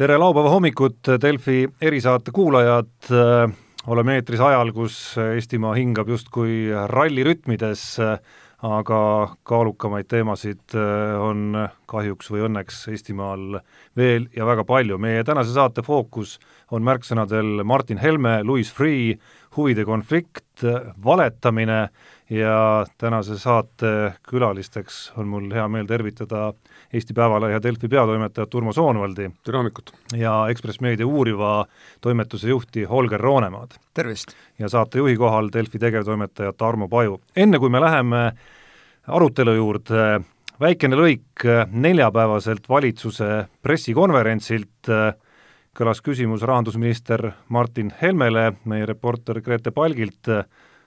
tere laupäeva hommikut, Delfi erisaate kuulajad, oleme eetris ajal, kus Eestimaa hingab justkui rallirütmides, aga kaalukamaid teemasid on kahjuks või õnneks Eestimaal veel ja väga palju. meie tänase saate fookus on märksõnadel Martin Helme, Louis Freeh, huvide konflikt, valetamine ja tänase saate külalisteks on mul hea meel tervitada Eesti Päevalehe ja Delfi peatoimetajat Urmo Soonvaldi. tere hommikut! ja Ekspress Meedia uuriva toimetuse juhti Holger Roonemaad. tervist! ja saatejuhi kohal Delfi tegevtoimetaja Tarmo Paju. enne kui me läheme arutelu juurde, väikene lõik neljapäevaselt valitsuse pressikonverentsilt kõlas küsimus rahandusminister Martin Helmele, meie reporter Grete Palgilt,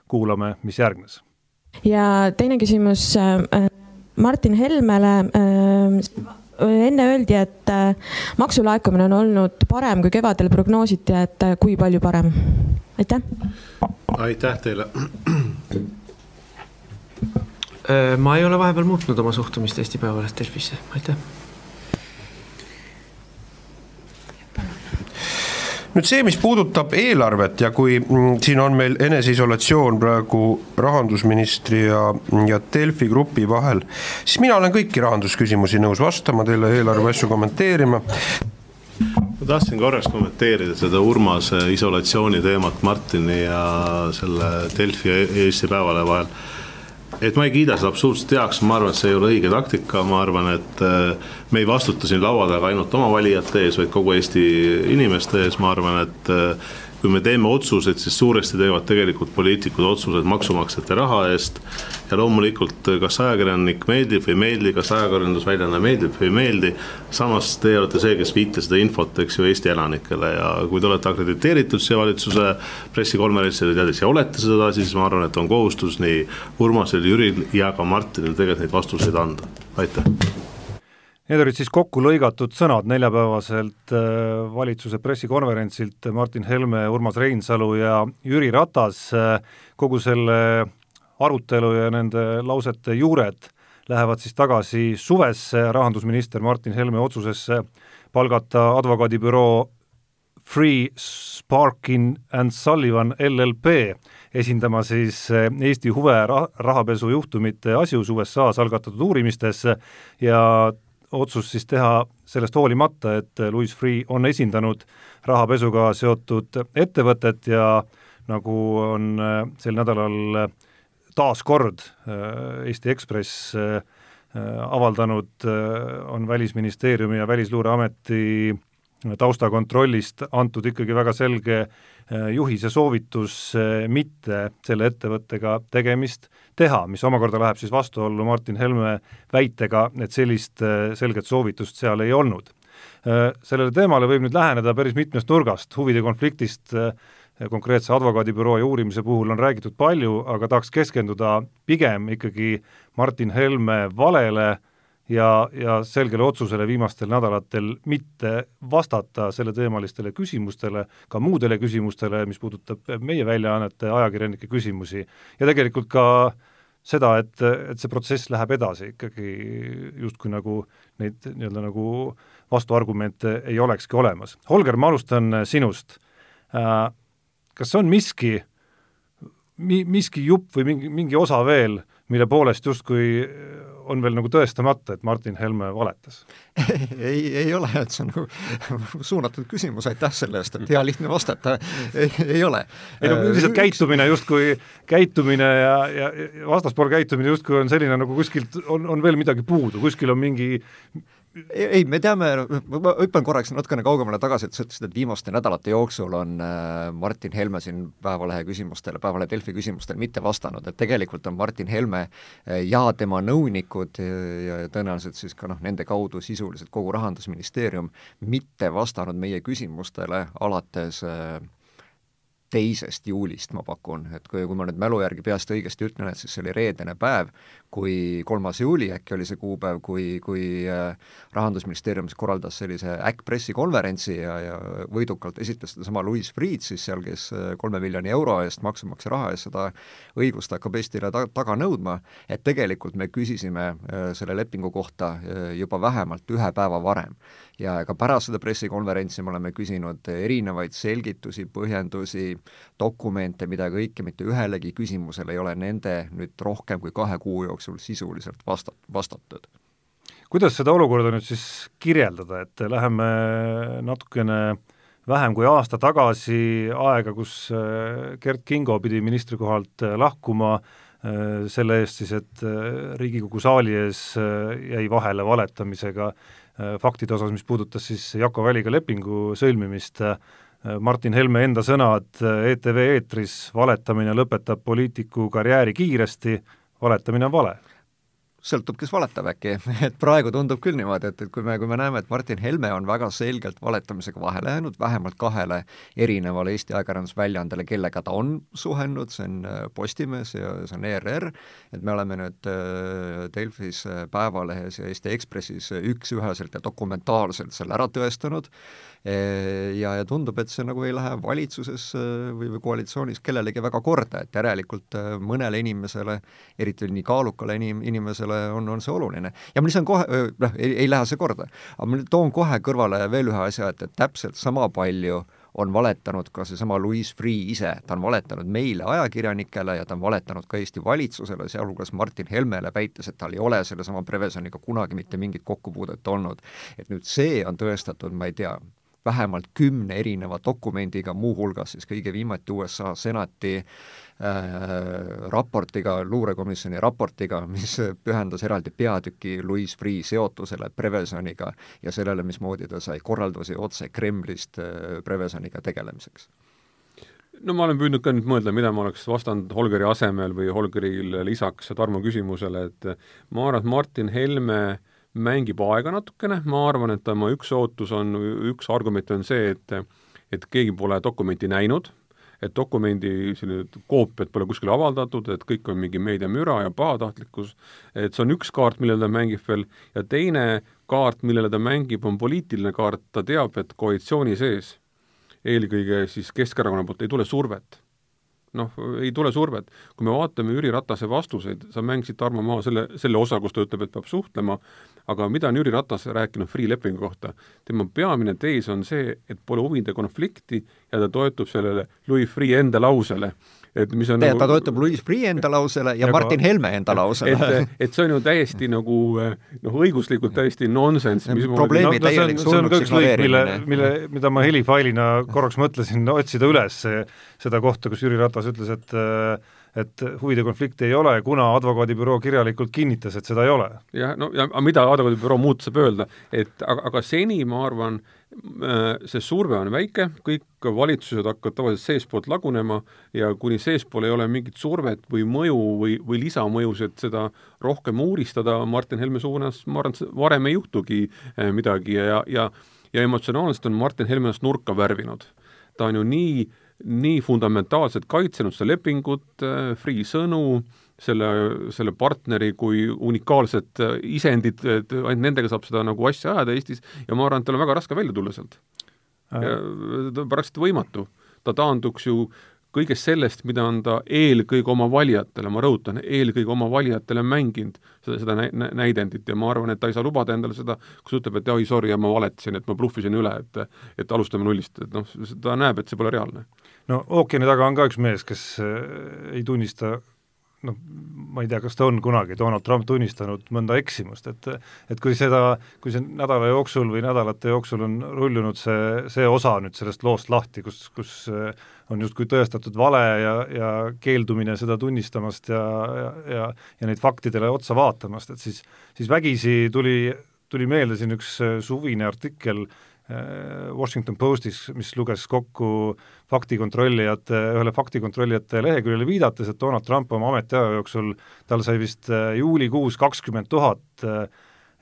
kuulame, mis järgnes ja teine küsimus äh, Martin Helmele äh, enne öeldi, et äh, maksulaekumine on olnud parem, kui kevadel prognoositi, et kui palju parem? aitäh. aitäh teile. ma ei ole vahepeal muutnud oma suhtumist Eesti Päevaleht Delfisse, aitäh nüüd see, mis puudutab eelarvet ja kui mm, siin on meil eneseisolatsioon praegu rahandusministri ja, ja Delfi grupi vahel, siis mina olen kõiki rahandusküsimusi nõus vastama teile, eelarve asju kommenteerima. Ma tahtsin korraks kommenteerida seda Urmase isolatsiooni teemat Martini ja selle Delfi ja Eesti Päevalehe vahel et ma ei kiida seda absoluutselt heaks, ma arvan, et see ei ole õige taktika, ma arvan, et äh, me ei vastuta siin laua taga ainult oma valijate ees, vaid kogu Eesti inimeste ees, ma arvan, et äh, kui me teeme otsuseid, siis suuresti teevad tegelikult poliitikud otsused maksumaksjate raha eest. ja loomulikult, kas ajakirjanik meeldib või ei meeldi, kas ajakirjandusväljaanne meeldib või ei meeldi. samas teie olete see, kes viite seda infot, eks ju, Eesti elanikele ja kui te olete akrediteeritud siia valitsuse pressikonverentsile, teades ja olete seda, siis ma arvan, et on kohustus nii Urmasel, Jüril ja ka Martinil tegelikult neid vastuseid anda, aitäh Need olid siis kokku lõigatud sõnad neljapäevaselt äh, valitsuse pressikonverentsilt Martin Helme, Urmas Reinsalu ja Jüri Ratas. Äh, kogu selle arutelu ja nende lausete juured lähevad siis tagasi suvesse rahandusminister Martin Helme otsusesse palgata advokaadibüroo Free Sparkin and Sullivan LLP esindama siis äh, Eesti huve rahapesujuhtumite asjus USA-s algatatud uurimistes ja otsus siis teha sellest hoolimata, et Louis Freeh on esindanud rahapesuga seotud ettevõtet ja nagu on äh, sel nädalal äh, taas kord äh, Eesti Ekspress avaldanud, on Välisministeeriumi ja Välisluureameti taustakontrollist antud ikkagi väga selge juhis ja soovitus mitte selle ettevõttega tegemist teha, mis omakorda läheb siis vastuollu Martin Helme väitega, et sellist äh, selget soovitust seal ei olnud. Äh, sellele teemale võib nüüd läheneda päris mitmest nurgast, huvide konfliktist äh, konkreetse advokaadibüroo ja uurimise puhul on räägitud palju, aga tahaks keskenduda pigem ikkagi Martin Helme valele ja, ja selgele otsusele viimastel nädalatel mitte vastata selleteemalistele küsimustele, ka muudele küsimustele, mis puudutab meie väljaannete ajakirjanike küsimusi ja tegelikult ka seda, et, et see protsess läheb edasi ikkagi justkui nagu neid nii-öelda nagu vastuargumente ei olekski olemas. Holger, ma alustan sinust. Äh, kas on miski, mi-, miski jupp või mingi, mingi osa veel, mille poolest justkui on veel nagu tõestamata, et Martin Helme valetas ei, ei ole, et see on nagu suunatud küsimus, aitäh selle eest, et hea lihtne vastata ei, ei ole. ei no lihtsalt käitumine justkui, käitumine ja, ja vastaspool käitumine justkui on selline, nagu kuskilt on, on veel midagi puudu, kuskil on mingi ei, me teame, ma hüppan korraks natukene kaugemale tagasi, et sa ütlesid, et viimaste nädalate jooksul on äh, Martin Helme siin Päevalehe küsimustele, Päevalehe Delfi küsimustele mitte vastanud, et tegelikult on Martin Helme äh, ja tema nõunikud ja tõenäoliselt siis ka noh, nende kaudu sisuliselt kogu Rahandusministeerium mitte vastanud meie küsimustele alates äh, teisest juulist, ma pakun, et kui, kui ma nüüd mälu järgi peast õigesti ütlen, et siis see oli reedene päev, kui kolmas juuli äkki oli see kuupäev, kui, kui äh, Rahandusministeerium korraldas sellise äkkpressikonverentsi ja, ja võidukalt esitles sedasama Louis Freeh siis seal, kes äh, kolme miljoni euro eest, maksumaksja raha eest seda õigust hakkab Eestile ta-, taga nõudma, et tegelikult me küsisime äh, selle lepingu kohta juba vähemalt ühe päeva varem. Ja ka pärast seda pressikonverentsi me oleme küsinud erinevaid selgitusi, põhjendusi, dokumente, mida kõike mitte ühelegi küsimusele ei ole nende nüüd rohkem kui kahe kuu jooksul sisuliselt vasta-, vastatud. kuidas seda olukorda nüüd siis kirjeldada, et läheme natukene vähem kui aasta tagasi aega, kus äh, Gerd Kingo pidi ministrikohalt äh, lahkuma äh, selle eest siis, et Riigikogu saali ees jäi vahele valetamisega faktide osas, mis puudutas siis Jako Väliga lepingu sõlmimist, Martin Helme enda sõnad ETV eetris, valetamine lõpetab poliitiku karjääri kiiresti, valetamine on vale sõltub, kes valetab äkki, et praegu tundub küll niimoodi, et, et kui me, kui me näeme, et Martin Helme on väga selgelt valetamisega vahele jäänud, vähemalt kahele erinevale Eesti ajakirjandusväljaandele, kellega ta on suhelnud, see on äh, Postimees ja see on ERR, et me oleme nüüd äh, Delfis, äh, Päevalehes ja Eesti Ekspressis üks-üheselt ja dokumentaalselt selle ära tõestanud, ja, ja tundub, et see nagu ei lähe valitsuses või, või koalitsioonis kellelegi väga korda, et järelikult mõnele inimesele, eriti nii kaalukale inim-, inimesele on, on see oluline. ja ma lisan kohe, noh, ei, lähe see korda, aga ma toon kohe kõrvale veel ühe asja, et, et täpselt sama palju on valetanud ka seesama Louis Freeh ise, ta on valetanud meile, ajakirjanikele, ja ta on valetanud ka Eesti valitsusele, sealhulgas Martin Helmele, väites, et tal ei ole sellesama Prevezoniga kunagi mitte mingit kokkupuudet olnud. et nüüd see on tõestatud, ma ei tea, vähemalt kümne erineva dokumendiga, muuhulgas siis kõige viimati USA senati äh, raportiga, luurekomisjoni raportiga, mis pühendas eraldi peatüki Louis Freeh seotusele Prevezoniga ja sellele, mismoodi ta sai korraldusi otse Kremlist äh, Prevezoniga tegelemiseks. No ma olen püüdnud ka nüüd mõelda, mida ma oleks vastanud Holgeri asemel või Holgerile lisaks Tarmo küsimusele, et ma arvan, et Martin Helme äh, mängib aega natukene, ma arvan, et tema üks ootus on, üks argument on see, et et keegi pole dokumenti näinud, et dokumendi selline koopiad pole kuskil avaldatud, et kõik on mingi meediamüra ja pahatahtlikkus, et see on üks kaart, millele ta mängib veel, ja teine kaart, millele ta mängib, on poliitiline kaart, ta teab, et koalitsiooni sees eelkõige siis Keskerakonna poolt ei tule survet noh, ei tule survet. kui me vaatame Jüri Ratase vastuseid, sa mängisid, Tarmo, maha selle, selle osa, kus ta ütleb, et peab suhtlema, aga mida on Jüri Ratas rääkinud Freeh lepingu kohta? tema peamine tees on see, et pole huvide konflikti ja ta toetub sellele Louis Freeh enda lausele et mis on Tead, nagu, ta toetub Louis Freeh enda lausele ja, ja Martin ka, Helme enda lausele. et, et see on ju täiesti nagu noh, õiguslikult täiesti nonsense. probleemi no, täielik no, surnuks ignoreerimine. mille, mille, mida ma helifailina korraks mõtlesin otsida üles, seda kohta, kus Jüri Ratas ütles, et et huvide konflikti ei ole, kuna advokaadibüroo kirjalikult kinnitas, et seda ei ole. jah, no ja mida advokaadibüroo muud saab öelda, et aga, aga seni ma arvan, Äh, see surve on väike, kõik valitsused hakkavad tavaliselt seestpoolt lagunema ja kuni seespool ei ole mingit survet või mõju või, või lisamõjusid seda rohkem uuristada Martin Helme suunas, ma arvan, et varem ei juhtugi äh, midagi ja, ja ja emotsionaalselt on Martin Helme ennast nurka värvinud. ta on ju nii, nii fundamentaalselt kaitsenud seda lepingut, äh, Freeh sõnu selle, selle partneri kui unikaalset äh, isendit, et ainult nendega saab seda nagu asja ajada Eestis ja ma arvan, et tal on väga raske välja tulla sealt äh.. praktiliselt võimatu. ta taanduks ju kõigest sellest, mida on ta eelkõige oma valijatele, ma rõhutan, eelkõige oma valijatele mänginud, seda, seda nä-, näidendit ja ma arvan, et ta ei saa lubada endale seda, kus ütleb, et oi, sorry, ma valetasin, et ma bluffisin üle, et et alustame nullist, et noh, ta näeb, et see pole reaalne. No ookeani taga on ka üks mees, kes äh, ei tunnista noh, ma ei tea, kas ta on kunagi, Donald Trump, tunnistanud mõnda eksimust, et et kui seda, kui see nädala jooksul või nädalate jooksul on rullunud see, see osa nüüd sellest loost lahti, kus, kus on justkui tõestatud vale ja, ja keeldumine seda tunnistamast ja, ja, ja ja neid faktidele otsa vaatamast, et siis, siis vägisi tuli, tuli meelde siin üks suvine artikkel äh, Äh, Washington Postis, mis luges kokku faktikontrollijate, ühele faktikontrollijate leheküljele viidates, et Donald Trump oma ametiaja jooksul, tal sai vist äh, juulikuus kakskümmend tuhat äh,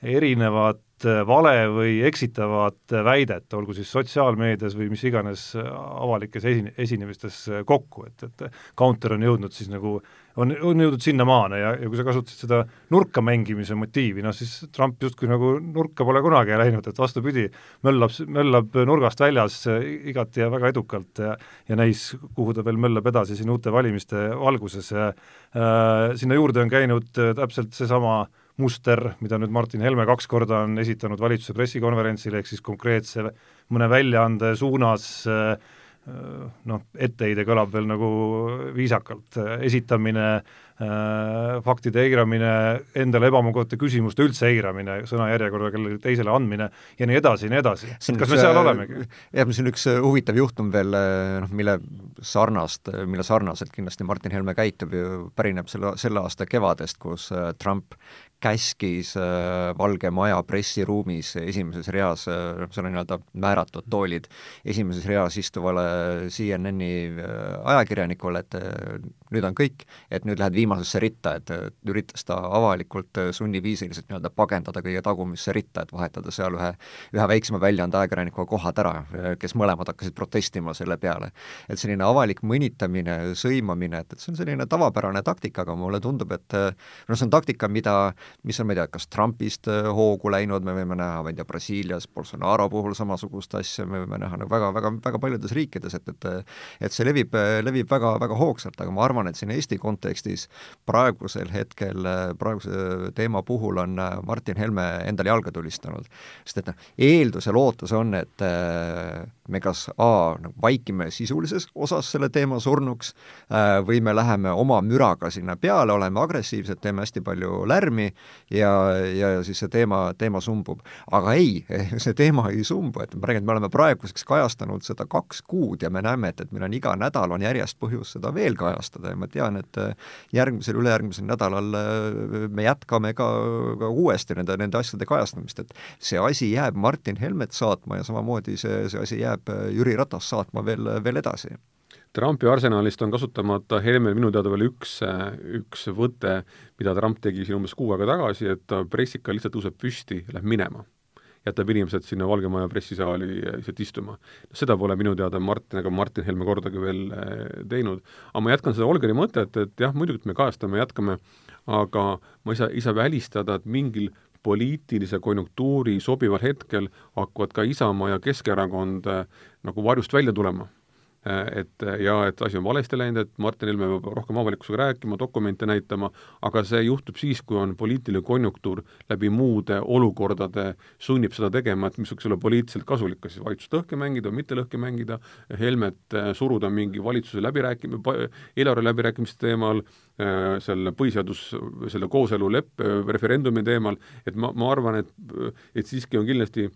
erinevat vale või eksitavat väidet, olgu siis sotsiaalmeedias või mis iganes avalikes esine-, esinemistes kokku, et, et counter on jõudnud siis nagu on, on jõudnud sinnamaale ja, ja kui sa kasutasid seda nurka mängimise motiivi, noh siis Trump justkui nagu nurka pole kunagi läinud, et vastupidi, möllab, möllab nurgast väljas igati ja väga edukalt ja ja näis, kuhu ta veel möllab edasi siin uute valimiste valguses ja äh, sinna juurde on käinud äh, täpselt seesama muster, mida nüüd Martin Helme kaks korda on esitanud valitsuse pressikonverentsil, ehk siis konkreetse mõne väljaande suunas Äh, noh, etteheide kõlab veel nagu viisakalt, esitamine, äh, faktide eiramine, endale ebamugavate küsimuste üldse eiramine, sõnajärjekorda kellelegi teisele andmine ja nii edasi ja nii edasi. kas me seal äh, olemegi? jah, see on üks huvitav juhtum veel, noh, mille sarnast, mille sarnaselt kindlasti Martin Helme käitub ju, pärineb selle, selle aasta kevadest, kus Trump käskis äh, Valge Maja pressiruumis esimeses reas, noh, seal on nii-öelda määratud toolid, esimeses reas istuvale CNN-i äh, ajakirjanikule, et nüüd on kõik, et nüüd lähed viimasesse ritta, et üritas ta avalikult sunniviisiliselt nii-öelda pagendada kõige tagumisse ritta, et vahetada seal ühe, ühe väiksema väljaande ajakirjanikuga kohad ära, kes mõlemad hakkasid protestima selle peale. et selline avalik mõnitamine, sõimamine, et, et see on selline tavapärane taktika, aga mulle tundub, et noh, see on taktika, mida mis on, ma ei tea, kas Trumpist äh, hoogu läinud, me võime näha, ma ei tea, Brasiilias Bolsonaro puhul samasugust asja, me võime näha nagu väga, väga, väga paljudes riikides, et, et et see levib, levib väga, väga hoogsalt, aga ma arvan, et siin Eesti kontekstis praegusel hetkel, praeguse teema puhul on äh, Martin Helme endale jalga tulistanud. sest et noh, eeldus ja lootus on, et äh, me kas A, nagu vaikime sisulises osas selle teema surnuks või me läheme oma müraga sinna peale, oleme agressiivsed, teeme hästi palju lärmi ja, ja siis see teema, teema sumbub. aga ei, see teema ei sumbu, et ma räägin, et me oleme praeguseks kajastanud seda kaks kuud ja me näeme, et, et meil on iga nädal on järjest põhjust seda veel kajastada. Ja ma tean, et äh, järgmisel, ülejärgmisel nädalal äh, me jätkame ka, ka uuesti nende, nende asjade kajastamist, et see asi jääb Martin Helmet saatma ja samamoodi see, see asi jääb äh, Jüri Ratas saatma veel, veel edasi Trumpi arsenalist on kasutamata Helmel minu teada veel üks, üks võte, mida Trump tegi siin umbes kuu aega tagasi, et pressika lihtsalt tõuseb püsti, läheb minema. jätab inimesed sinna Valge Maja pressisaali lihtsalt istuma. seda pole minu teada Martin ega Martin Helme kordagi veel eh, teinud. aga ma jätkan seda Olgeri mõtet, et jah, muidugi me kajastame, jätkame, aga ma ei saa, ei saa välistada, et mingil poliitilise konjunktuuri sobival hetkel hakkavad ka Isamaa ja Keskerakond eh, nagu varjust välja tulema et äh, ja et asi on valesti läinud, et Martin Helme peab rohkem avalikkusega rääkima, dokumente näitama, aga see juhtub siis, kui on poliitiline konjunktuur läbi muude olukordade sunnib seda tegema, et mis võiks olla poliitiliselt kasulik, kas siis valitsust lõhki mängida või mitte lõhki mängida, Helmet äh, suruda mingi valitsuse läbirääkim-, eelarve läbirääkimiste teemal, selle põhiseadus, selle kooseluleppe referendumi teemal, et ma, ma arvan, et et siiski on kindlasti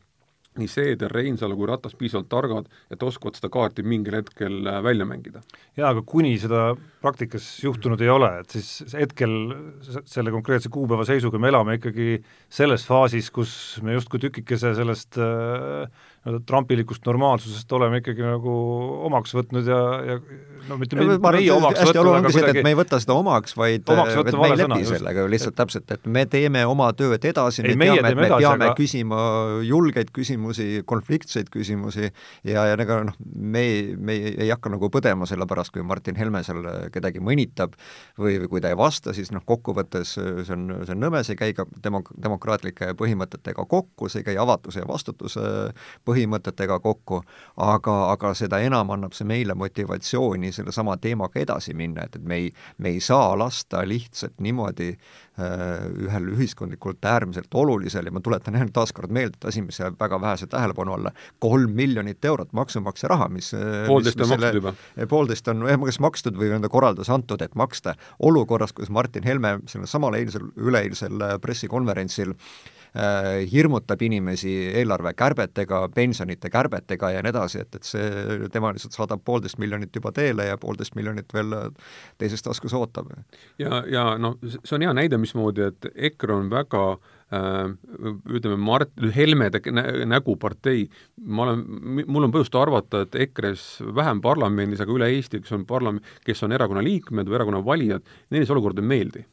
nii Seeder, Reinsalu kui Ratas piisavalt targad, et oskavad seda kaarti mingil hetkel äh, välja mängida. jaa, aga kuni seda praktikas juhtunud ei ole, et siis hetkel selle konkreetse kuupäeva seisuga me elame ikkagi selles faasis, kus me justkui tükikese sellest äh, nii-öelda trumpilikust normaalsusest oleme ikkagi nagu omaks võtnud ja, ja no mitte me, meie omaks hästi võtnud, aga kuidagi et me ei võta seda omaks, vaid omaks et me ei lepi sõna, sellega ju lihtsalt täpselt, et me teeme oma tööd edasi, me teame, et me edasi, peame aga... küsima julgeid küsimusi, konfliktseid küsimusi ja, ja ega noh, me ei, me ei, ei hakka nagu põdema selle pärast, kui Martin Helme seal kedagi mõnitab või, või kui ta ei vasta, siis noh, kokkuvõttes see on, see on nõme, see ei käi ka demok-, demokraatlike põhimõtetega kokku, see ei käi avatuse ja vastutuse põhimõtetega, põhimõtetega kokku, aga, aga seda enam annab see meile motivatsiooni sellesama teemaga edasi minna, et, et me ei, me ei saa lasta lihtsalt niimoodi äh, ühel ühiskondlikult äärmiselt olulisel ja ma tuletan jälle taaskord meelde, et asi, mis jääb väga vähese tähelepanu alla, kolm miljonit eurot maksumaksja raha, mis äh, poolteist on makstud juba. poolteist on kas makstud või on ta korraldus antud, et maksta, olukorras, kus Martin Helme sellel samal eilsel, üleeilsel pressikonverentsil äh, Äh, hirmutab inimesi eelarvekärbetega, pensionite kärbetega ja nii edasi, et, et see, tema lihtsalt saadab poolteist miljonit juba teele ja poolteist miljonit veel teises taskus ootab. ja, ja noh, see on hea näide, mismoodi, et EKRE on väga äh, ütleme, Mart-, Helmede nä nägupartei, ma olen, mul on põhjust arvata, et EKRE-s vähem parlamendis, aga üle Eesti, kes on parlam-, kes on erakonna liikmed või erakonna valijad, neile see olukord ei meeldi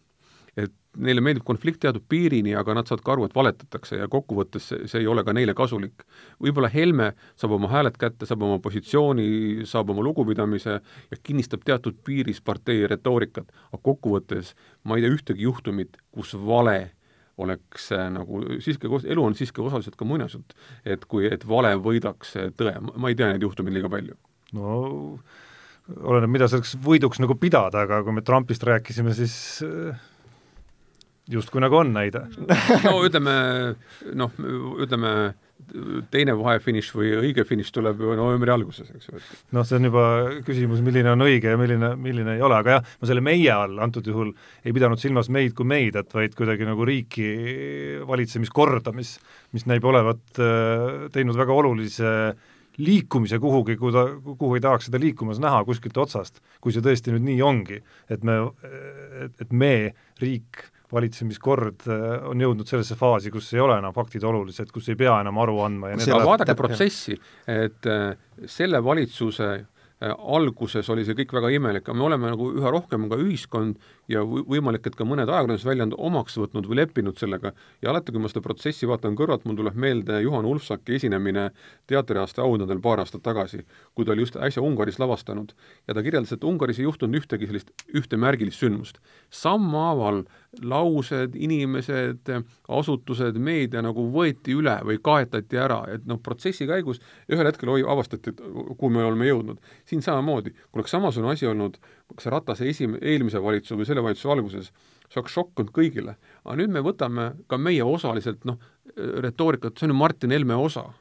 et neile meeldib konflikt teatud piirini, aga nad saavad ka aru, et valetatakse ja kokkuvõttes see, see ei ole ka neile kasulik. võib-olla Helme saab oma hääled kätte, saab oma positsiooni, saab oma lugupidamise ja kinnistab teatud piiris partei retoorikat, aga kokkuvõttes ma ei tea ühtegi juhtumit, kus vale oleks äh, nagu siiski, elu on siiski osaliselt ka muinasjutt, et kui, et vale võidaks tõe, ma ei tea neid juhtumeid liiga palju. no oleneb, mida selleks võiduks nagu pidada, aga kui me Trumpist rääkisime, siis äh, justkui nagu on näide. no ütleme, noh, ütleme teine vahefiniš või õige finiš tuleb ju novembri alguses, eks ju. noh, see on juba küsimus, milline on õige ja milline, milline ei ole, aga jah, ma selle meie all antud juhul ei pidanud silmas meid kui meid, et vaid kuidagi nagu riiki valitsemiskorda, mis, mis näib olevat äh, teinud väga olulise liikumise kuhugi, kuhu ta, kuhu ei tahaks seda liikumas näha kuskilt otsast, kui see tõesti nüüd nii ongi, et me, et, et me, riik, valitsemiskord äh, on jõudnud sellesse faasi, kus ei ole enam faktid olulised, kus ei pea enam aru andma ja edasi. vaadake protsessi, et äh, selle valitsuse äh, alguses oli see kõik väga imelik, aga me oleme nagu üha rohkem ka ühiskond ja võimalik, et ka mõned ajakirjandusväljaanded omaks võtnud või leppinud sellega ja alati, kui ma seda protsessi vaatan kõrvalt, mul tuleb meelde Juhan Ulfsaki esinemine teatriaasta auhinnadel paar aastat tagasi, kui ta oli just äsja Ungaris lavastanud ja ta kirjeldas, et Ungaris ei juhtunud ühtegi sellist ühte märgilist sündmust. sammhaaval laused, inimesed, asutused, meedia nagu võeti üle või kaetati ära, et noh, protsessi käigus ühel hetkel oi, avastati, et kuhu me oleme jõudnud. siin samamoodi, kui oleks samasugune asi olnud kas Ratase esim-, eelmise valitsuse või selle valitsuse alguses, see oleks šokk olnud kõigile. aga nüüd me võtame ka meie osaliselt noh, retoorikat, see on ju Martin Helme osa.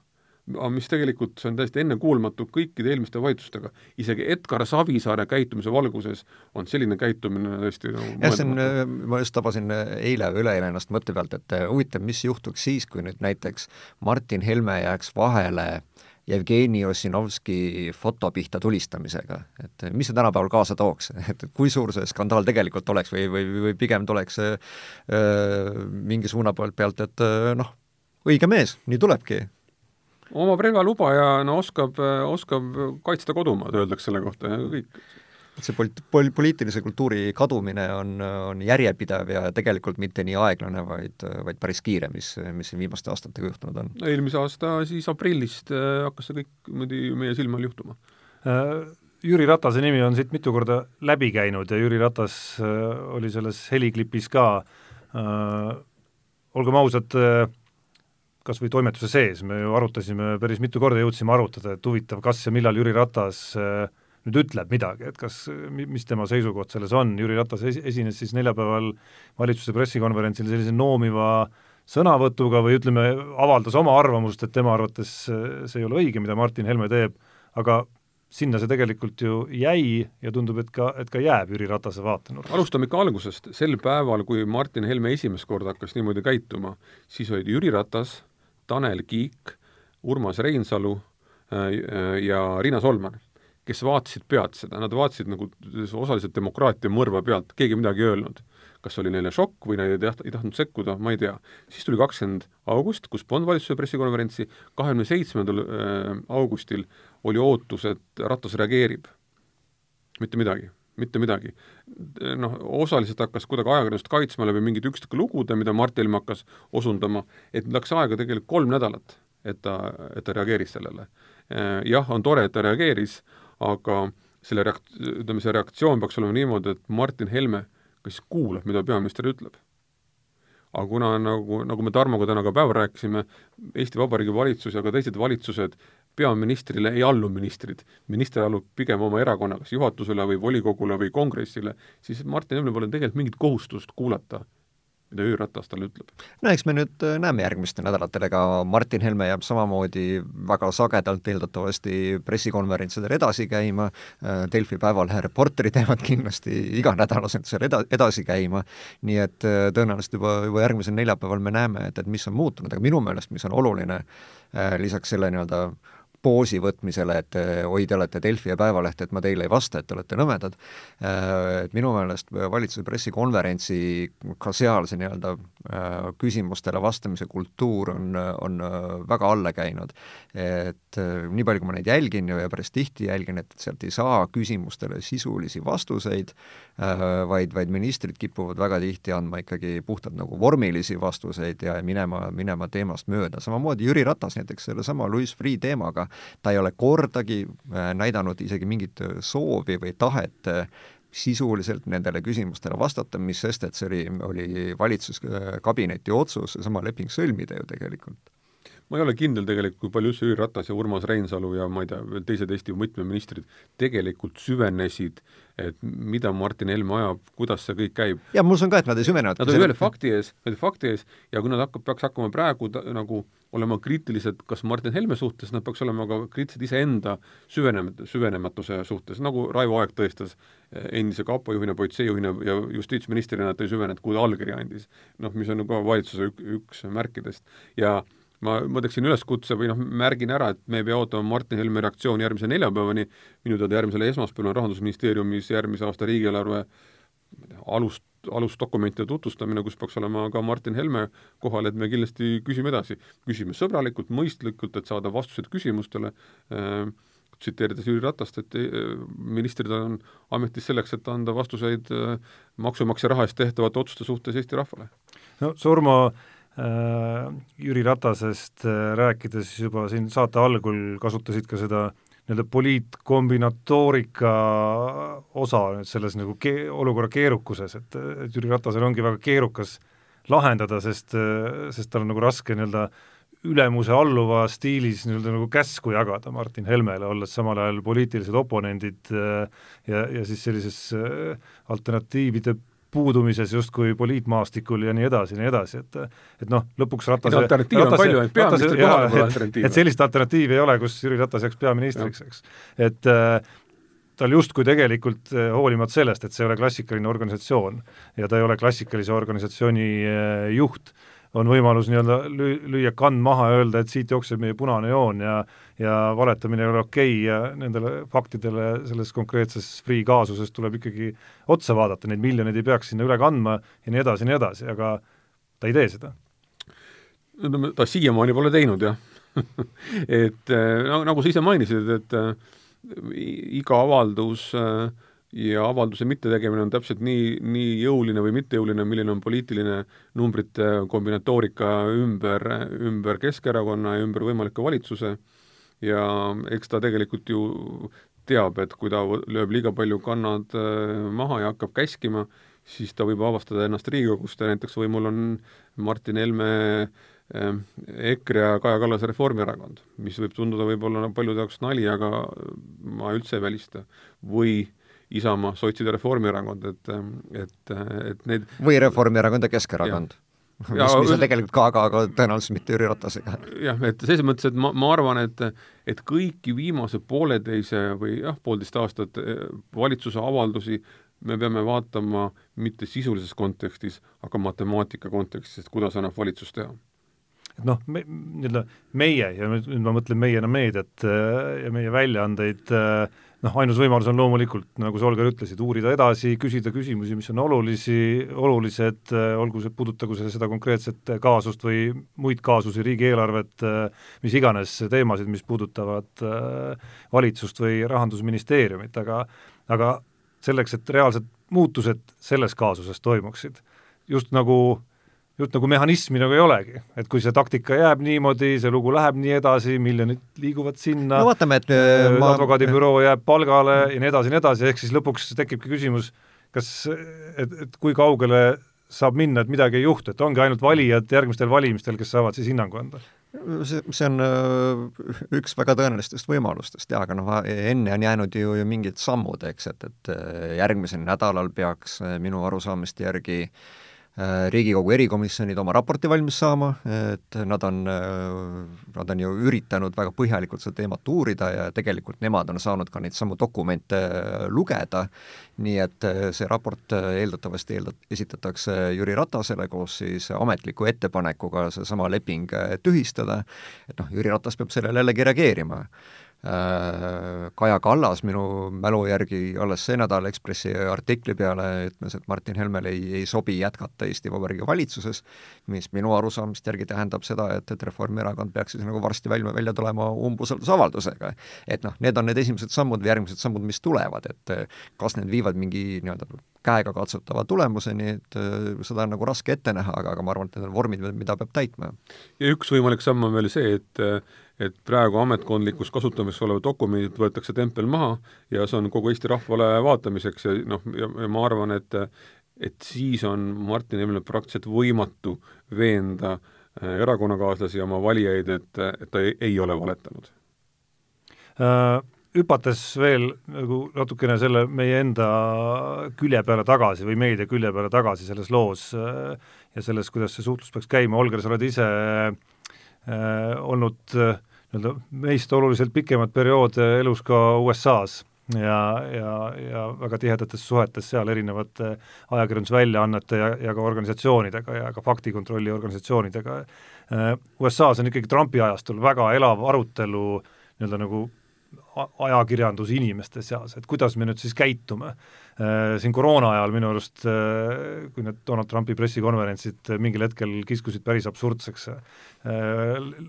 aga mis tegelikult, see on täiesti ennekuulmatu kõikide eelmiste valitsustega, isegi Edgar Savisaare käitumise valguses on selline käitumine tõesti nagu jah, see on, ma just tabasin eile või üleeile ennast mõtte pealt, et huvitav, mis juhtuks siis, kui nüüd näiteks Martin Helme jääks vahele Jevgeni Ossinovski foto pihta tulistamisega, et mis see tänapäeval kaasa tooks, et kui suur see skandaal tegelikult oleks või, või, või pigem tuleks äh, mingi suuna poolt pealt, et noh, õige mees, nii tulebki. omab relvaluba ja no oskab, oskab kaitsta kodumaad, öeldakse selle kohta ja kõik see pol-, pol-, poliitilise kultuuri kadumine on, on järjepidev ja tegelikult mitte nii aeglane, vaid, vaid päris kiire, mis, mis siin viimaste aastatega juhtunud on. no eelmise aasta siis aprillist äh, hakkas see kõik niimoodi meie silme all juhtuma äh,. Jüri Ratase nimi on siit mitu korda läbi käinud ja Jüri Ratas äh, oli selles heliklipis ka olgem ausad kas või toimetuse sees, me ju arutasime päris mitu korda, jõudsime arutada, et huvitav, kas ja millal Jüri Ratas äh, nüüd ütleb midagi, et kas, mis tema seisukoht selles on, Jüri Ratas esines siis neljapäeval valitsuse pressikonverentsil sellise noomiva sõnavõtuga või ütleme, avaldas oma arvamust, et tema arvates see ei ole õige, mida Martin Helme teeb, aga sinna see tegelikult ju jäi ja tundub, et ka, et ka jääb Jüri Ratase vaatenurgast. alustame ikka algusest, sel päeval, kui Martin Helme esimest korda hakkas niimoodi käituma, siis olid Jüri Ratas, Tanel Kiik, Urmas Reinsalu äh, ja Riina Solman kes vaatasid pealt seda, nad vaatasid nagu osaliselt demokraatia mõrva pealt, keegi midagi ei öelnud. kas oli neile šokk või nad ei taht-, ei tahtnud sekkuda, ma ei tea. siis tuli kakskümmend august, kus polnud valitsuse pressikonverentsi, kahekümne seitsmendal äh, augustil oli ootus, et Ratas reageerib. mitte midagi, mitte midagi. noh, osaliselt hakkas kuidagi ajakirjandust kaitsma läbi mingite üksikute lugude, mida Mart Helme hakkas osundama, et läks aega tegelikult kolm nädalat, et ta, et ta reageeris sellele. Äh, jah, on tore, et ta reageeris, aga selle reakt-, ütleme, see reaktsioon peaks olema niimoodi, et Martin Helme kas kuulab, mida peaminister ütleb. aga kuna nagu, nagu me Tarmoga täna ka päeval rääkisime, Eesti Vabariigi valitsus ja ka teised valitsused peaministrile ei allu ministrid, minister allub pigem oma erakonna kas juhatusele või volikogule või kongressile, siis Martin Helmel pole tegelikult mingit kohustust kuulata mida Jüri Ratas talle ütleb. no eks me nüüd äh, näeme järgmistel nädalatel, ega Martin Helme jääb samamoodi väga sagedalt eeldatavasti pressikonverentsidel edasi käima, äh, Delfi Päevalehe reporterid jäävad kindlasti iganädalaselt seal eda-, edasi käima, nii et äh, tõenäoliselt juba, juba järgmisel neljapäeval me näeme, et, et mis on muutunud, aga minu meelest, mis on oluline, lisaks selle nii-öelda poosi võtmisele, et oi, te olete Delfi ja Päevaleht, et ma teile ei vasta, et te olete nõmedad, et minu meelest valitsuse pressikonverentsi ka seal see nii-öelda küsimustele vastamise kultuur on, on väga alla käinud. et nii palju, kui ma neid jälgin ja päris tihti jälgin, et sealt ei saa küsimustele sisulisi vastuseid, vaid, vaid ministrid kipuvad väga tihti andma ikkagi puhtalt nagu vormilisi vastuseid ja minema, minema teemast mööda, samamoodi Jüri Ratas näiteks sellesama Louis Freeh teemaga, ta ei ole kordagi äh, näidanud isegi mingit soovi või tahet äh, sisuliselt nendele küsimustele vastata, mis sest, et see oli, oli valitsuskabineti otsus seesama leping sõlmida ju tegelikult ma ei ole kindel tegelikult, kui palju üldse Jüri Ratas ja Urmas Reinsalu ja ma ei tea, veel teised Eesti võtmeministrid tegelikult süvenesid, et mida Martin Helme ajab, kuidas see kõik käib. ja ma usun ka, et nad ei süvenenud. Nad olid ühe fakti ees, ühe fakti ees ja kui nad hakkab, peaks hakkama praegu ta, nagu olema kriitilised kas Martin Helme suhtes, nad peaks olema ka kriitilised iseenda süvenem-, süvenematuse suhtes, nagu Raivo Aeg tõestas eh, endise kapo juhina, politseijuhina ja justiitsministrina, et ta ei süvenenud, kui ta allkirja andis. noh, mis on ka valitsuse ük, üks märkidest ja ma, ma teeksin üleskutse või noh, märgin ära, et me ei pea ootama Martin Helme reaktsiooni järgmise neljapäevani, minu teada järgmisel esmaspäeval on Rahandusministeeriumis järgmise aasta riigieelarve alust, alusdokumentide tutvustamine, kus peaks olema ka Martin Helme kohal, et me kindlasti küsime edasi. küsime sõbralikult, mõistlikult, et saada vastused küsimustele äh,, tsiteerides Jüri Ratast, et äh, ministrid on ametis selleks, et anda vastuseid äh, maksumaksja raha eest tehtavate otsuste suhtes Eesti rahvale. no Surmo Jüri Ratasest äh, rääkides juba siin saate algul kasutasid ka seda nii-öelda poliitkombinatoorika osa nüüd selles nagu ke-, olukorra keerukuses, et, et Jüri Ratasel ongi väga keerukas lahendada, sest, sest tal on nagu raske nii-öelda ülemuse alluva stiilis nii-öelda nagu käsku jagada Martin Helmele, olles samal ajal poliitilised oponendid äh, ja, ja siis sellises alternatiivide puudumises justkui poliitmaastikul ja nii edasi ja nii edasi, et et noh, lõpuks Ratase alternatiive on palju, ainult peaministri kohale pole alternatiive. et sellist alternatiivi ei ole, kus Jüri Ratas jääks peaministriks, eks. et äh, tal justkui tegelikult äh, hoolimata sellest, et see ei ole klassikaline organisatsioon ja ta ei ole klassikalise organisatsiooni äh, juht, on võimalus nii-öelda lüü-, lüüa kann maha ja öelda, et siit jookseb meie punane joon ja ja valetamine ei ole okei okay ja nendele faktidele selles konkreetses Freeh kaasuses tuleb ikkagi otsa vaadata, neid miljoneid ei peaks sinna üle kandma ja nii edasi ja nii edasi, aga ta ei tee seda. no ta siiamaani pole teinud, jah et no nagu sa ise mainisid, et äh, iga avaldus äh, ja avalduse mittetegemine on täpselt nii, nii jõuline või mittejõuline, milline on poliitiline numbrite kombinatoorika ümber, ümber Keskerakonna ja ümber võimaliku valitsuse ja eks ta tegelikult ju teab, et kui ta lööb liiga palju kannad äh, maha ja hakkab käskima, siis ta võib avastada ennast Riigikogust ja näiteks võimul on Martin Helme äh, EKRE ja Kaja Kallase Reformierakond, mis võib tunduda võib-olla paljude jaoks nali, aga ma üldse ei välista. või äh, Isamaa, sotsid ja Reformierakond, et, et, et neid või Reformierakond ja Keskerakond. mis, mis on tegelikult ka, aga, aga tõenäoliselt mitte Jüri Ratasega. jah, et selles mõttes, et ma, ma arvan, et et kõiki viimase pooleteise või jah, poolteist aastat eh, valitsuse avaldusi me peame vaatama mitte sisulises kontekstis, aga matemaatika kontekstis, et kuidas annab valitsus teha et noh, me, nii-öelda meie ja nüüd ma mõtlen meiena meediat äh, ja meie väljaandeid äh, noh, ainus võimalus on loomulikult, nagu sa, Olga, ütlesid, uurida edasi, küsida küsimusi, mis on olulisi, olulised, äh, olgu see, puudutagu see seda konkreetset kaasust või muid kaasusi, riigieelarvet, mis iganes teemasid, mis puudutavad valitsust või Rahandusministeeriumit, aga aga selleks, et reaalsed muutused selles kaasuses toimuksid, just nagu jutt nagu mehhanismi nagu ei olegi, et kui see taktika jääb niimoodi, see lugu läheb nii edasi, miljonid liiguvad sinna no vaatame, et äh, ma... advokaadibüroo jääb palgale ja nii edasi ja nii edasi, ehk siis lõpuks tekibki küsimus, kas, et, et kui kaugele saab minna, et midagi ei juhtu, et ongi ainult valijad järgmistel valimistel, kes saavad siis hinnangu anda? see, see on äh, üks väga tõenäolistest võimalustest jaa, aga noh, enne on jäänud ju, ju mingid sammud, eks, et, et äh, järgmisel nädalal peaks minu arusaamiste järgi äh, Äh, riigikogu erikomisjonid oma raporti valmis saama, et nad on, äh, nad on ju üritanud väga põhjalikult seda teemat uurida ja tegelikult nemad on saanud ka neid samu dokumente äh, lugeda, nii et see raport eeldatavasti eeldat-, esitatakse Jüri Ratasele koos siis ametliku ettepanekuga seesama leping tühistada, et noh, Jüri Ratas peab sellele jällegi reageerima. Äh, Kaja Kallas minu mälu järgi alles see nädal Ekspressi artikli peale ütles, et Martin Helmele ei, ei sobi jätkata Eesti Vabariigi valitsuses, mis minu arusaamist järgi tähendab seda, et, et Reformierakond peaks siis nagu varsti välja, välja tulema umbusaldusavaldusega. et noh, need on need esimesed sammud või järgmised sammud, mis tulevad, et kas need viivad mingi nii-öelda käegakatsutava tulemuseni, et seda on nagu raske ette näha, aga, aga ma arvan, et need on vormid, mida peab täitma. ja üks võimalik samm on veel see, et et praegu ametkondlikus kasutamises olevad dokumendid võetakse tempel maha ja see on kogu Eesti rahvale vaatamiseks ja noh, ja, ma arvan, et et siis on Martin Helmel praktiliselt võimatu veenda äh, erakonnakaaslasi ja oma valijaid, et, et ta ei, ei ole valetanud äh,. Hüpates veel nagu natukene selle meie enda külje peale tagasi või meedia külje peale tagasi selles loos äh, ja selles, kuidas see suhtlus peaks käima, Olger, sa oled ise äh, olnud äh, nii-öelda meist oluliselt pikemat perioodi elus ka USA-s ja, ja, ja väga tihedates suhetes seal erinevate ajakirjandusväljaannete ja, ja ka organisatsioonidega ja ka faktikontrolli organisatsioonidega. USA-s on ikkagi Trumpi ajastul väga elav arutelu nii-öelda nagu ajakirjandusinimeste seas, et kuidas me nüüd siis käitume. Siin koroona ajal minu arust, kui need Donald Trumpi pressikonverentsid mingil hetkel kiskusid päris absurdseks,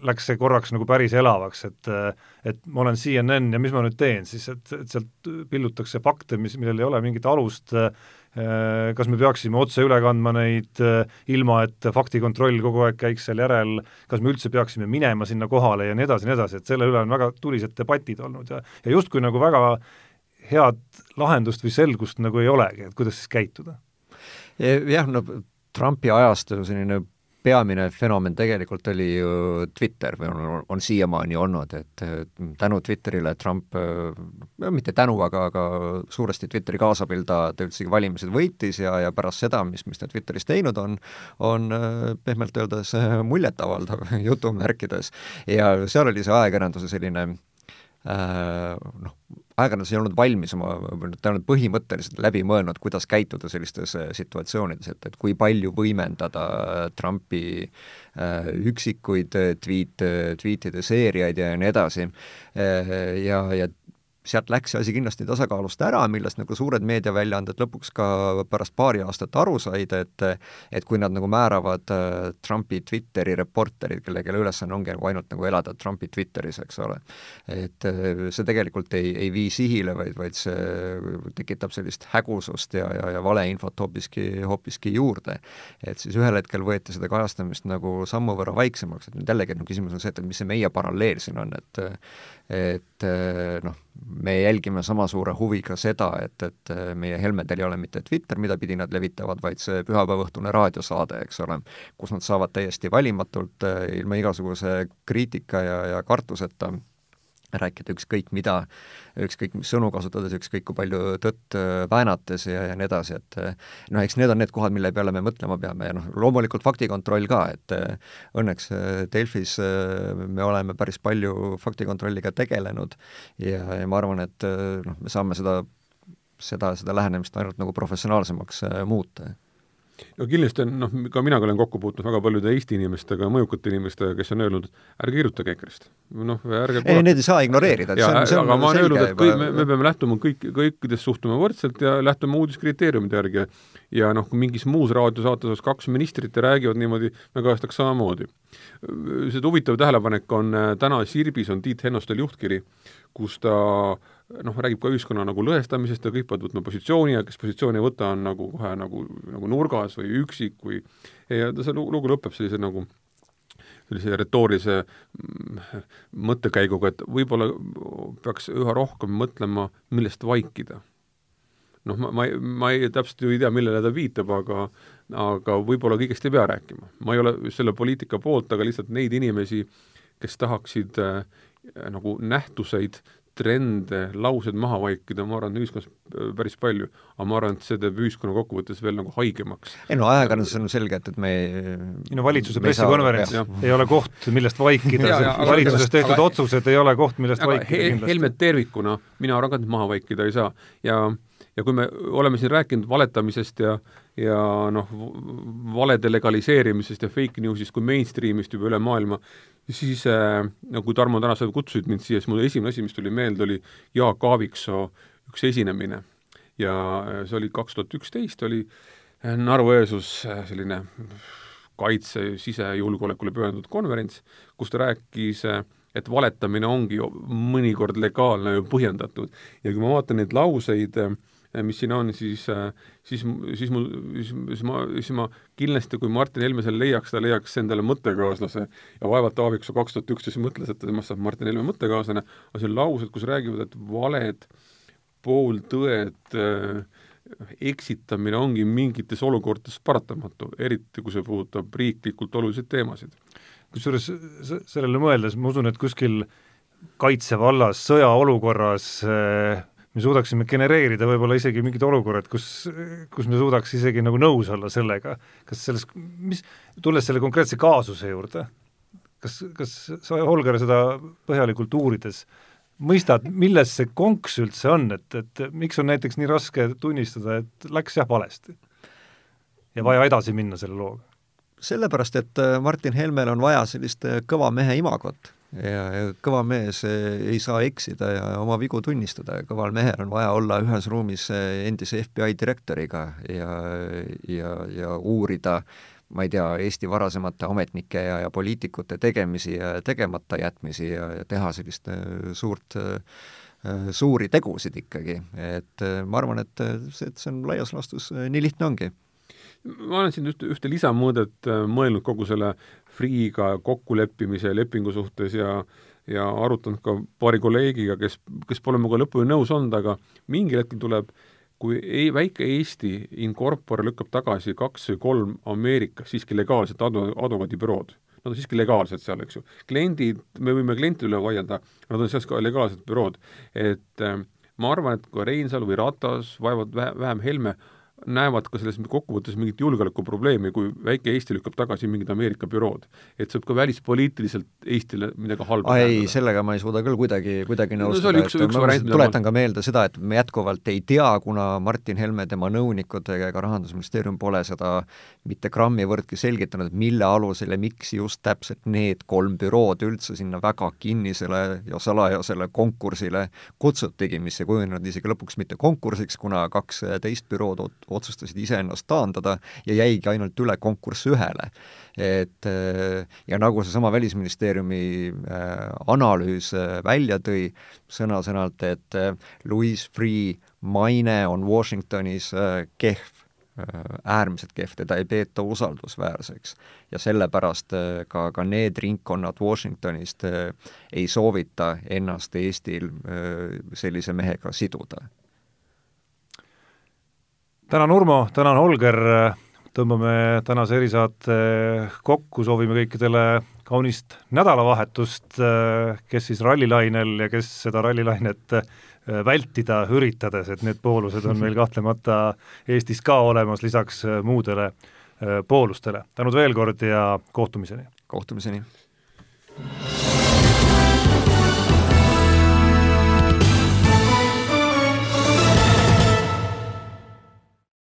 läks see korraks nagu päris elavaks, et et ma olen CNN ja mis ma nüüd teen siis, et, et sealt pillutakse fakte, mis, millel ei ole mingit alust, Äh, kas me peaksime otse üle kandma neid äh, ilma, et faktikontroll kogu aeg käiks seal järel, kas me üldse peaksime minema sinna kohale ja nii edasi, nii edasi, et selle üle on väga tulised debatid olnud ja, ja justkui nagu väga head lahendust või selgust nagu ei olegi, et kuidas siis käituda? jah, no Trumpi ajastu selline peamine fenomen tegelikult oli ju Twitter või on, on siiamaani olnud, et tänu Twitterile Trump, no mitte tänu, aga, aga suuresti Twitteri kaasabil ta, ta üldsegi valimised võitis ja, ja pärast seda, mis, mis ta Twitteris teinud on, on pehmelt öeldes muljetavaldav jutumärkides. ja seal oli see ajakirjanduse selline äh, noh, ajakirjandus ei olnud valmis oma, ta ei olnud põhimõtteliselt läbi mõelnud, kuidas käituda sellistes äh, situatsioonides, et, et kui palju võimendada äh, Trumpi äh, üksikuid tweet, tweetide seeriaid ja nii edasi äh,. Ja, ja sealt läks see asi kindlasti tasakaalust ära, millest nagu suured meediaväljaanded lõpuks ka pärast paari aastat aru said, et et kui nad nagu määravad äh, Trumpi Twitteri reporterid, kelle, kelle ülesanne ongi nagu ainult nagu elada Trumpi Twitteris, eks ole, et äh, see tegelikult ei, ei vii sihile, vaid, vaid see tekitab sellist hägusust ja, ja, ja valeinfot hoopiski, hoopiski juurde. et siis ühel hetkel võeti seda kajastamist nagu sammu võrra vaiksemaks, et nüüd jällegi no küsimus on see, et mis see meie paralleel siin on, et et noh, me jälgime sama suure huviga seda, et, et meie Helmedel ei ole mitte Twitter, mida pidi nad levitavad, vaid see pühapäevaõhtune raadiosaade, eks ole, kus nad saavad täiesti valimatult, ilma igasuguse kriitika ja, ja kartuseta rääkida ükskõik mida, ükskõik mis sõnu kasutades, ükskõik kui palju tõtt äh, väänates ja, ja nii edasi, et äh, noh, eks need on need kohad, mille peale me mõtlema peame ja noh, loomulikult faktikontroll ka, et äh, õnneks Delfis me oleme päris palju faktikontrolliga tegelenud ja, ja ma arvan, et noh, me saame seda, seda, seda lähenemist ainult nagu professionaalsemaks muuta no kindlasti on, noh, ka mina olen kokku puutunud väga paljude Eesti inimestega, mõjukate inimestega, kes on öelnud, ärge kirjutage EKRE-st. noh, ärge ei, neid ei saa ignoreerida, et see on, see on aga ma olen öelnud, et kõik, me, me peame lähtuma kõik, kõikidest suhtuma võrdselt ja lähtuma uudiskriteeriumide järgi. ja noh, kui mingis muus raadiosaates oleks kaks ministrit ja räägivad niimoodi, me kajastaks samamoodi. see huvitav tähelepanek on, täna Sirbis on Tiit Hennostel juhtkiri, kus ta äh, noh, räägib ka ühiskonna nagu lõhestamisest ja kõik peavad võtma positsiooni ja kes positsiooni ei võta, on nagu kohe nagu, nagu nurgas või üksik või ja see lugu lõpeb sellise nagu sellise retoorilise mm, mõttekäiguga, et võib-olla peaks üha rohkem mõtlema, millest vaikida. noh, ma, ma ei, ma ei, täpselt ju ei tea, millele ta viitab, aga aga võib-olla kõigest ei pea rääkima. ma ei ole selle poliitika poolt, aga lihtsalt neid inimesi, kes tahaksid äh, nagu nähtuseid trende, laused maha vaikida, ma arvan, ühiskonnas päris palju. aga ma arvan, et see teeb ühiskonna kokkuvõttes veel nagu haigemaks. ei no ajakirjanduses on selge, et, et me ei no valitsuse pressikonverents ei ole koht, millest vaikida, valitsuses tehtud aga, otsused ei ole koht, millest vaikida he, kindlasti. Helmet tervikuna mina arvan ka, et maha vaikida ei saa ja ja kui me oleme siin rääkinud valetamisest ja ja noh, valede legaliseerimisest ja fake news'ist kui mainstream'ist juba üle maailma, siis äh, no kui Tarmo täna sa kutsusid mind siia, siis mul esimene asi, mis tuli meelde, oli Jaak Aaviksoo üks esinemine. ja äh, see oli kaks tuhat üksteist, oli äh, Narva-Jõesuus selline kaitse, sisejulgeolekule pühendatud konverents, kus ta rääkis et valetamine ongi mõnikord legaalne ja põhjendatud. ja kui ma vaatan neid lauseid äh, Äh, mis siin on, siis, äh, siis, siis mul, siis, siis ma, siis ma kindlasti, kui Martin Helme selle leiaks, ta leiaks endale mõttekaaslase ja vaevalt Aaviksoo kaks tuhat üksteist mõtles, et temast saab Martin Helme mõttekaaslane, aga on laused, kus räägivad, et valed, pooltõed äh,, eksitamine ongi mingites olukordades paratamatu, eriti kui see puudutab riiklikult oluliseid teemasid. kusjuures sellele mõeldes ma usun, et kuskil kaitsevallas, sõjaolukorras äh, me suudaksime genereerida võib-olla isegi mingid olukorrad, kus, kus me suudaks isegi nagu nõus olla sellega, kas selles, mis, tulles selle konkreetse kaasuse juurde, kas, kas sa, Holger, seda põhjalikult uurides mõistad, milles see konks üldse on, et, et miks on näiteks nii raske tunnistada, et läks jah valesti? ja vaja edasi minna selle looga? Sellepärast, et Martin Helmel on vaja sellist kõva mehe imagot. Ja, ja kõva mees eh, ei saa eksida ja oma vigu tunnistada. Ja kõval mehel on vaja olla ühes ruumis endise FBI direktoriga ja, ja, ja uurida ma ei tea, Eesti varasemate ametnike ja, ja poliitikute tegemisi ja tegemata jätmisi ja, ja teha sellist suurt suuri tegusid ikkagi, et ma arvan, et see, et see on laias laastus nii lihtne ongi ma olen siin ühte, ühte lisamõõdet mõelnud kogu selle Free'ga kokkuleppimise lepingu suhtes ja ja arutanud ka paari kolleegiga, kes, kes pole minuga lõpuni nõus olnud, aga mingil hetkel tuleb kui ei, väike Eesti in corpore lükkab tagasi kaks või kolm Ameerikas siiski legaalset advo-, advokaadibürood, nad on siiski legaalsed seal, eks ju. kliendid, me võime klientide üle vaielda, nad on sealt ka legaalsed bürood. et äh, ma arvan, et kui Reinsalu või Ratas, vaevalt vähem Helme, näevad ka selles kokkuvõttes mingit julgeolekuprobleemi, kui väike Eesti lükkab tagasi mingid Ameerika bürood. et see võib ka välispoliitiliselt Eestile midagi halba ei, sellega ma ei suuda küll kuidagi, kuidagi nõustuda no,, et ma tuletan ma... ka meelde seda, et me jätkuvalt ei tea, kuna Martin Helme, tema nõunikud ega ka Rahandusministeerium pole seda mitte grammi võrdki selgitanud, mille alusel ja miks just täpselt need kolm bürood üldse sinna väga kinnisele ja salajasele konkursile kutsutigi, mis ei kujunenud isegi lõpuks mitte konkursiks, kuna kaks teist bürood otsustasid iseennast taandada ja jäigi ainult üle konkurss ühele. et äh, ja nagu seesama Välisministeeriumi äh, analüüs äh, välja tõi sõna-sõnalt, et Louis Freeh maine on Washingtonis kehv, äärmiselt kehv, teda ei peeta usaldusväärseks. ja sellepärast ka, ka need ringkonnad Washingtonist ei soovita ennast Eestil sellise mehega siduda tänan, Urmo, tänan, Holger, tõmbame tänase erisaate kokku, soovime kõikidele kaunist nädalavahetust, kes siis rallilainel ja kes seda rallilainet vältida üritades, et need poolused on meil kahtlemata Eestis ka olemas, lisaks muudele poolustele. tänud veel kord ja kohtumiseni! kohtumiseni!